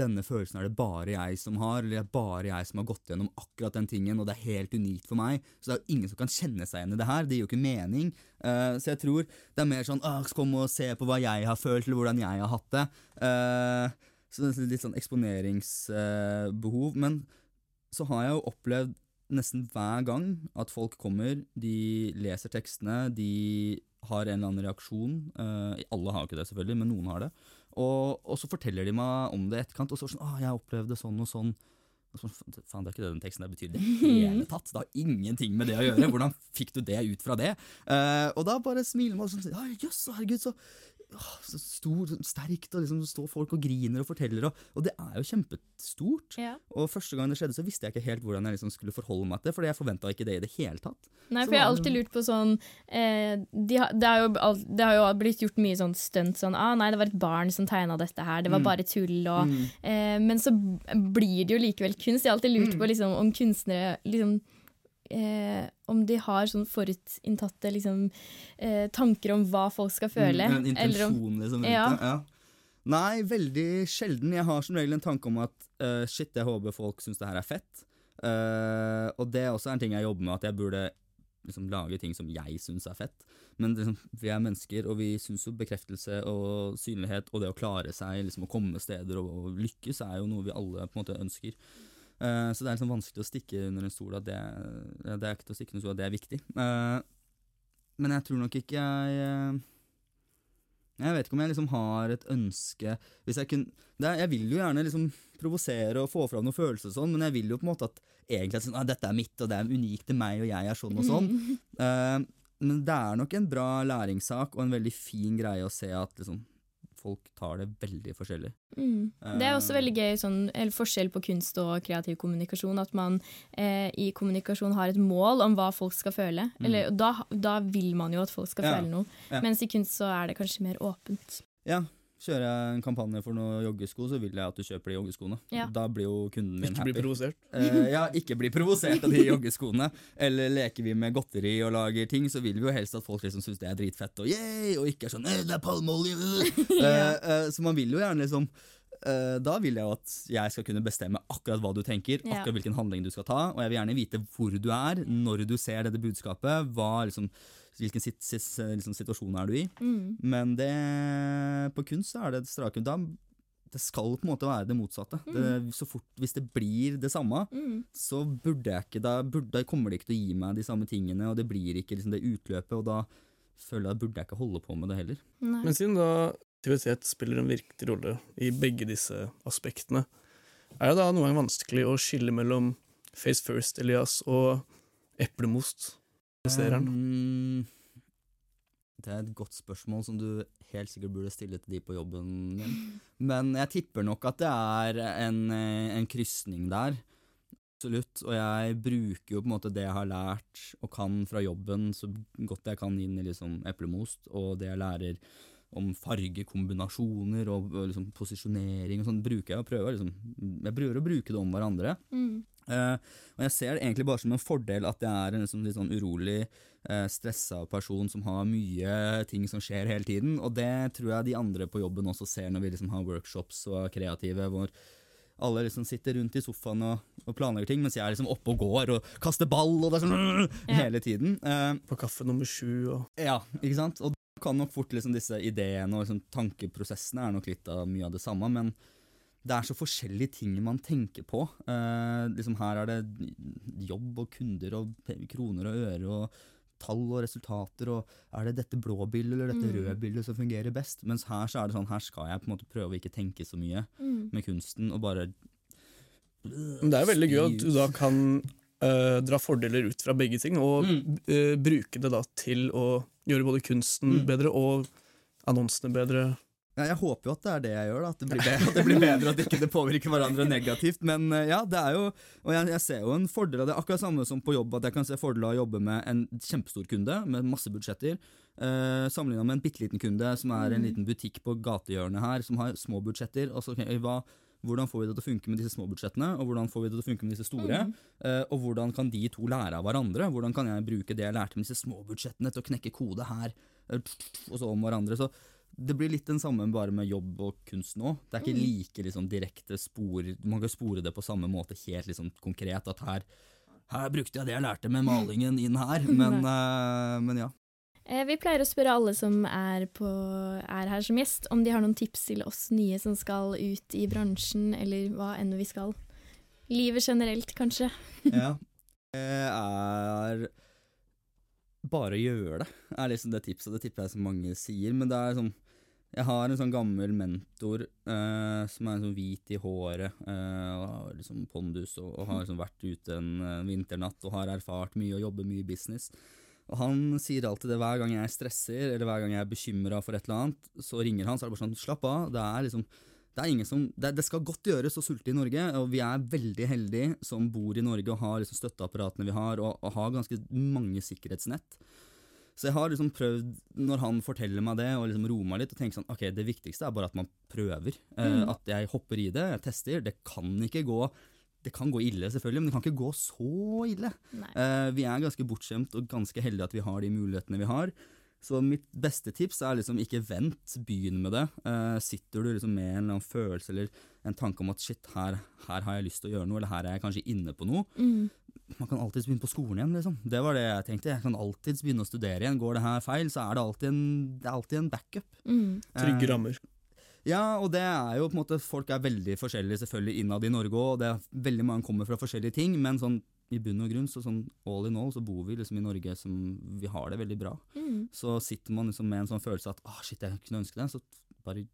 denne følelsen er det bare jeg som har, eller det er bare jeg som har gått gjennom akkurat den tingen, og det er helt unikt for meg. Så det er jo ingen som kan kjenne seg igjen i det her. Det gir jo ikke mening. Uh, så jeg tror det er mer sånn «Åh, Kom og se på hva jeg har følt, eller hvordan jeg har hatt det. Uh, så det er litt sånn eksponeringsbehov. men så har jeg jo opplevd nesten hver gang at folk kommer, de leser tekstene, de har en eller annen reaksjon. eh, alle har jo ikke det, selvfølgelig, men noen har det. Og, og så forteller de meg om det i etterkant, og så sånn 'Å, jeg opplevde sånn og sånn'. Og så, Faen, det er ikke det den teksten der betyr det hele tatt. Det har ingenting med det å gjøre. Hvordan fikk du det ut fra det? Uh, og da bare smiler man og sånn Jøss, herregud, så, så stor, så sterkt, og liksom så står folk og griner og forteller, og, og det er jo kjempestort. Ja. Og første gang det skjedde, så visste jeg ikke helt hvordan jeg liksom skulle forholde meg til det, fordi jeg forventa ikke det i det hele tatt. Nei, for jeg har alltid lurt på sånn eh, de har, det, har jo, det har jo blitt gjort mye sånn stunt sånn ah, Nei, det var et barn som tegna dette her, det var Mm. bare tull og Mm. eh, Men så blir det jo likevel kunst. Jeg har alltid lurt Mm. på liksom, om kunstnere liksom eh, Om de har sånn forutinntatte liksom, eh, tanker om hva folk skal føle. Mm, en eller om intensjon liksom rundt Ja. Ja. Nei, veldig sjelden. Jeg har som regel en tanke om at uh, shit, jeg håper folk syns det her er fett. Uh, og det er også en ting jeg jobber med, at jeg burde liksom lage ting som jeg syns er fett. Men liksom, vi er mennesker, og vi syns jo bekreftelse og synlighet og det å klare seg, liksom å komme steder og, og lykkes, er jo noe vi alle på en måte ønsker. Eh, så det er liksom vanskelig å stikke under en stol at det, det er ikke til å stikke under stol at det er viktig. Uh, men jeg tror nok ikke jeg eh, Jeg vet ikke om jeg liksom har et ønske Hvis jeg det er, Jeg vil jo gjerne liksom provosere og få fram noen følelser og sånn, men jeg vil jo på en måte at egentlig at sånn, ah, dette er mitt, og det er unikt til meg, og jeg er sånn og sånn. Uh, men det er nok en bra læringssak og en veldig fin greie å se at liksom, folk tar det veldig forskjellig. Mm. Det er også Eh, veldig gøy, sånn, eller forskjell på kunst og kreativ kommunikasjon. At man eh, i kommunikasjon har et mål om hva folk skal føle. Eller, da, da vil man jo at folk skal Mm. Ja. føle noe. Ja. Mens i kunst så er det kanskje mer åpent. Ja, kjører jeg en kampanje for noen joggesko, så vil jeg at du kjøper de joggeskoene. Ja. Da blir jo kunden min Ikke bli provosert. Uh, ja, ikke bli provosert av de joggeskoene. Eller leker vi med godteri og lager ting, så vil vi jo helst at folk liksom syns det er dritfett og yay, og ikke er sånn «Eh, 'det er palmeolje'. Uh, Eh, eh, så man vil jo gjerne liksom eh, Da vil jeg jo at jeg skal kunne bestemme akkurat hva du tenker, Ja. akkurat hvilken handling du skal ta, og jeg vil gjerne vite hvor du er, når du ser dette budskapet, hva liksom Hvilken sit, sit, liksom, situasjon er du i? Mm. Men det, på kunst så er det et strake da, Det skal på en måte være det motsatte. Det, så fort, Hvis det blir det samme, Mm. så burde jeg ikke Da, burde, da kommer de ikke til å gi meg de samme tingene, og det blir ikke liksom det utløpet, og da føler jeg at burde jeg ikke holde på med det heller. Nei. Men siden da aktivitet spiller en viktig rolle i begge disse aspektene, er det da noen gang vanskelig å skille mellom Face First Elias og Eplemost? Serien. Um, det er et godt spørsmål som du helt sikkert burde stille til de på jobben min. Men jeg tipper nok at det er en, eh, en krysning der. Absolutt. Og jeg bruker jo på en måte det jeg har lært og kan fra jobben, så godt jeg kan inn i liksom eplemost, og det jeg lærer om fargekombinasjoner og liksom posisjonering og sånn, bruker jeg og prøver liksom Jeg prøver å bruke det om hverandre. Mm. Eh, og jeg ser det egentlig bare som en fordel at jeg er en liksom, litt sånn urolig, uh, stressa person som har mye ting som skjer hele tiden. Og det tror jeg de andre på jobben også ser når vi liksom har workshops og er kreative. hvor alle liksom sitter rundt i sofaen og, og, planlegger ting, mens jeg er liksom oppe og går og kaster ball og det er sånn ja. hele tiden. Uh, på kaffe nummer sju og Ja, ikke sant. Og da kan nok fort liksom disse ideene og liksom tankeprosessene er nok litt av mye av det samme, men det er så forskjellige ting man tenker på. Eh, liksom her er det jobb og kunder og kroner og øre og tall og resultater og er det dette blå bildet eller dette mm. røde bildet som fungerer best? Mens her så er det sånn, her skal jeg på en måte prøve å ikke tenke så mye mm. med kunsten og bare Det er veldig gøy at du da kan uh, dra fordeler ut fra begge ting og mm. uh, bruke det da til å gjøre både kunsten mm. bedre og annonsene bedre. Ja, jeg håper jo at det er det jeg gjør, da, at det blir bedre, at det blir bedre at ikke det påvirker hverandre negativt. Men eh, ja, det er jo Og jeg, jeg, ser jo en fordel av det. Akkurat samme som på jobb, at jeg kan se fordeler av å jobbe med en kjempestor kunde med masse budsjetter, eh, sammenligna med en bitte liten kunde som er en mm. liten butikk på gatehjørnet her, som har små budsjetter. Altså, okay, hva, hvordan får vi det til å funke med disse små budsjettene, og hvordan får vi det til å funke med disse store? Mm. Uh, og hvordan kan de to lære av hverandre? Hvordan kan jeg bruke det jeg lærte med disse små budsjettene til å knekke kode her, uh, og så om hverandre? Så det blir litt den samme bare med jobb og kunst nå. Det er ikke mm. like liksom, direkte spor Man kan spore det på samme måte helt liksom, konkret. At her, her brukte jeg det jeg lærte med malingen inn her. Men, uh, men ja. Eh, vi pleier å spørre alle som er, på, er, her som gjest, om de har noen tips til oss nye som skal ut i bransjen, eller hva enn vi skal. Livet generelt, kanskje. ja. Det er bare gjøre det, er liksom det tipset. Det tipper jeg så mange sier. Men det er sånn Jeg har en sånn gammel mentor eh, som er sånn hvit i håret eh, og har liksom pondus og, og har liksom vært ute en en vinternatt og har erfart mye og jobber mye i business. Og Han sier alltid det hver gang jeg stresser eller hver gang jeg er bekymra for et eller annet, så ringer han så er det bare sånn Slapp av. Det er liksom det, som, det, det, skal godt gjøres å sulte i Norge, og vi er veldig heldige som bor i Norge og har liksom støtteapparatene vi har, og, og, har ganske mange sikkerhetsnett. Så jeg har liksom prøvd, når han forteller meg det, og liksom roer meg litt, og tenker sånn Ok, det viktigste er bare at man prøver. Eh, mm. At jeg hopper i det, jeg tester. Det kan ikke gå det kan gå ille, selvfølgelig, men det kan ikke gå så ille. Uh, vi er ganske bortskjemt og ganske heldige at vi har de mulighetene vi har. Så mitt beste tips er liksom ikke vent, begynn med det. Uh, sitter du liksom med en eller annen følelse eller en tanke om at shit, her, her, har jeg lyst til å gjøre noe, eller her er jeg kanskje inne på noe. Mm. Man kan alltids begynne på skolen igjen, liksom. Det var det jeg tenkte. Jeg kan alltids begynne å studere igjen. Går det her feil, så er det alltid en, det er alltid en backup. Mm. Trygge rammer. Ja, og det er jo på en måte Folk er veldig forskjellige selvfølgelig innad i Norge òg, og det er veldig mange kommer fra forskjellige ting, men sånn i bunn og grunn, så sånn all in all, så bor vi liksom i Norge som vi har det veldig bra. Mm. Så sitter man liksom med en sånn følelse at ah, shit, jeg kunne ønske det, så bare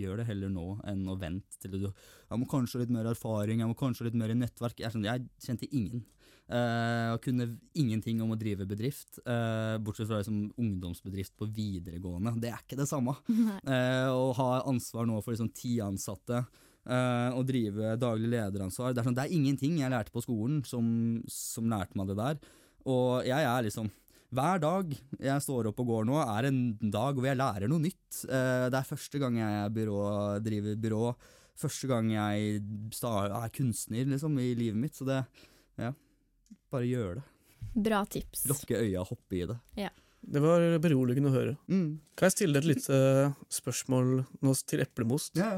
gjør det heller nå enn å vente til du Jeg må kanskje ha litt mer erfaring, jeg må kanskje ha litt mer nettverk. Jeg, sånn, jeg kjente ingen. Uh, og kunne ingenting om å drive bedrift, uh, bortsett fra liksom, ungdomsbedrift på videregående. Det er ikke det samme. Uh, å ha ansvar nå for liksom, ti ansatte uh, å drive daglig lederansvar. Det er, sånn, det er ingenting jeg lærte på skolen som, som, lærte meg det der. Og jeg er liksom Hver dag jeg står opp og går nå, er en dag hvor jeg lærer noe nytt. Uh, det er første gang jeg er byrå, driver byrå. Første gang jeg er kunstner liksom, i livet mitt. Så det Ja, bare gjør det. Bra tips. Lukke øya, hoppe i det. Ja. Det var beroligende å høre. Mm. Kan jeg stille deg et lite spørsmål nå til eplemost? Ja.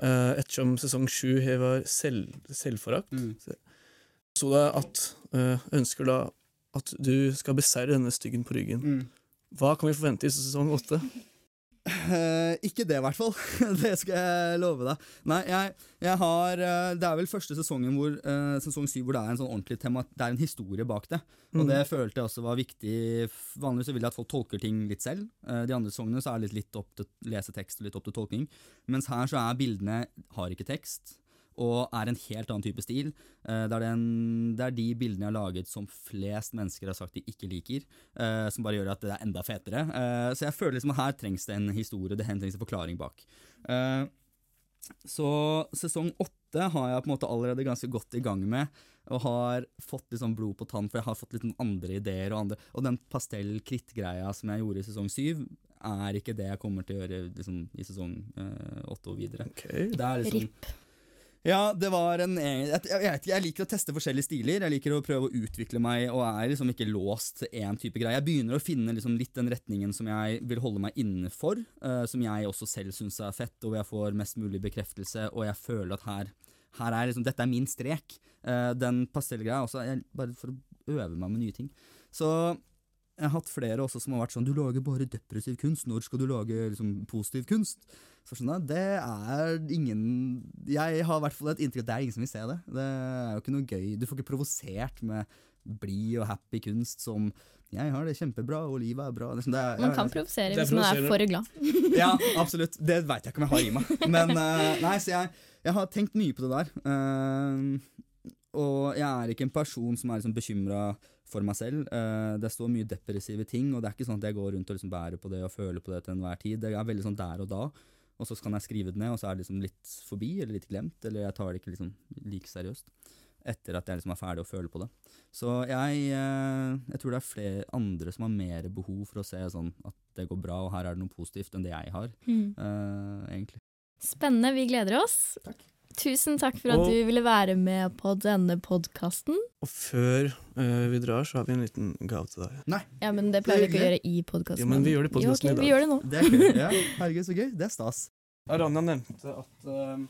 Uh, ettersom sesong sju var selv, selvforakt, mm. så det at uh, ønsker da at du skal beseire denne styggen på ryggen. Mm. Hva kan vi forvente i sesong åtte? Uh, ikke det, i hvert fall. det skal jeg love deg. Nei, jeg, jeg har uh, Det er vel første sesongen hvor uh, sesong syv hvor det er en sånn ordentlig tema Det er en historie bak det. Og mm. det følte jeg også var viktig. Vanligvis vil jeg at folk tolker ting litt selv. de andre sesongene så er det litt, litt opp til lese tekst og litt opp til tolkning. Mens her så er bildene har ikke tekst og er en helt annen type stil. Uh, det, er den, det, er de bildene jeg har laget som flest mennesker har sagt de ikke liker, uh, som bare gjør at det er enda fetere. Uh, så jeg føler liksom at her trengs det en historie, det trengs en forklaring bak. så sesong åtte har jeg på en måte allerede ganske godt i gang med, og har fått litt sånn blod på tann, for jeg har fått litt andre ideer. Og, andre, og den pastell-krittgreia som jeg gjorde i sesong syv, er ikke det jeg kommer til å gjøre liksom, i sesong åtte og videre. Okay. Det er liksom, Ripp. Ja, det var en jeg, jeg, jeg liker å teste forskjellige stiler. Jeg liker å prøve å utvikle meg og er liksom ikke låst til én type greie. Jeg begynner å finne liksom litt den retningen som jeg vil holde meg innenfor. Uh, som jeg også selv syns er fett, og jeg får mest mulig bekreftelse, og jeg føler at her, her er liksom, dette er min strek. Uh, den pastellgreia også, jeg, bare for å øve meg med nye ting. Så jeg har hatt flere også som har vært sånn Du lager bare depressiv kunst. Når skal du lage liksom, positiv kunst? Så sånn, det er ingen Jeg har i hvert fall et inntrykk at det er ingen som vil se det. Det er jo ikke noe gøy. Du får ikke provosert med blid og happy kunst som 'jeg har det kjempebra, og livet er bra'. Det er sånn, det er, man kan provosere hvis man er for glad. ja, absolutt. Det veit jeg ikke om jeg har i meg. Men uh, nei, så jeg, jeg, har tenkt mye på det der. Uh, og jeg er ikke en person som er liksom bekymra for meg selv. Uh, det står mye depressive ting, og det er ikke sånn at jeg går rundt og liksom bærer på det og føler på det til enhver tid. Det er veldig sånn der og da, og så kan jeg skrive det ned, og så er det liksom litt forbi eller litt glemt, eller jeg tar det ikke liksom like seriøst etter at jeg liksom er ferdig å føle på det. Så jeg, uh, jeg tror det er flere andre som har mer behov for å se sånn at det går bra, og her er det noe positivt, enn det jeg har, mm. uh, egentlig. Spennende. Vi gleder oss. Takk. Tusen takk for at og, du ville være med på denne podkasten. Og før uh, vi drar, så har vi en liten gave til deg. Nei. Ja, Men det pleier vi ikke å gjøre i podkasten. Ja, men vi gjør det i podkasten okay, i dag. Vi gjør det nå. Det er gøy. Ja, herregud, så gøy. Det er stas. Aranya nevnte at uh,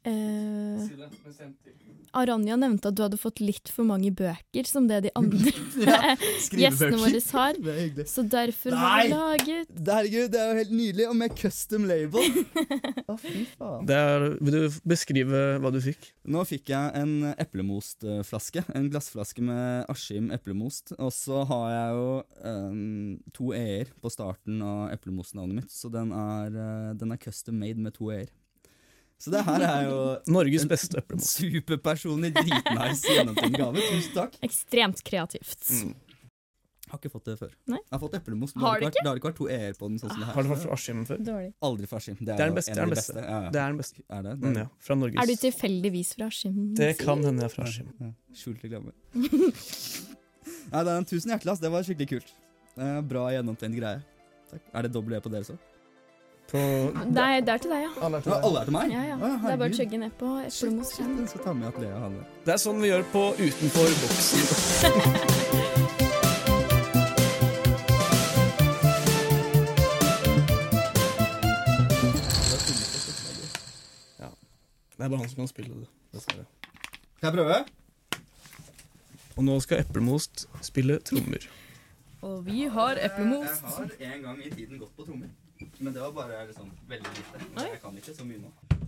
Eh, Aranya nevnte at du hadde fått litt for mange bøker, som det de andre ja, gjestene våre har. Så derfor Nei! har vi laget Herregud, det er jo helt nydelig! Og med custom label! Å, fy faen. Er, vil du beskrive hva du fikk? Nå fikk jeg en eplemostflaske. En glassflaske med Askim eplemost. Og så har jeg jo um, to e-er på starten av eplemostnavnet mitt, så den er, uh, den er custom made med to e-er. Så det her er jo Norges beste eplemost. Superpersonlig, dritnice gjennomtenkt gave. Tusen takk. Ekstremt kreativt. Mm. Har ikke fått det før. Nei? Jeg har fått eplemost, men det har ikke vært to e-er på den. sånn som det her. Har du fått fra Askim før? Dårlig. Aldri fra Askim. Det, det, er den beste. Det er den beste. Ja, ja. Det er den beste. Er det? det er. Mm, ja. Fra Norges. Er du tilfeldigvis fra Askim? Det kan hende jeg er fra Askim. Ja, Skjult reklame. tusen hjertelig, ass. Det var skikkelig kult. Bra gjennomtenkt greie. Takk. Er det dobbel E på dere så? På Nei, det er til deg, ja. Alle er til, deg. Alle er til meg? Ja, ja. Å, det er bare å chugge ned på eplemos. Det. Det er sånn vi gjør på Utenfor boksen. ja. Det er bare han som kan spille det. Dessverre. Kan jeg prøve? Og nå skal Eplemost spille trommer. Og vi har Eplemost. Jeg har en gang i tiden gått på trommer. Men det var bare liksom veldig lite. Jeg kan ikke så mye nå.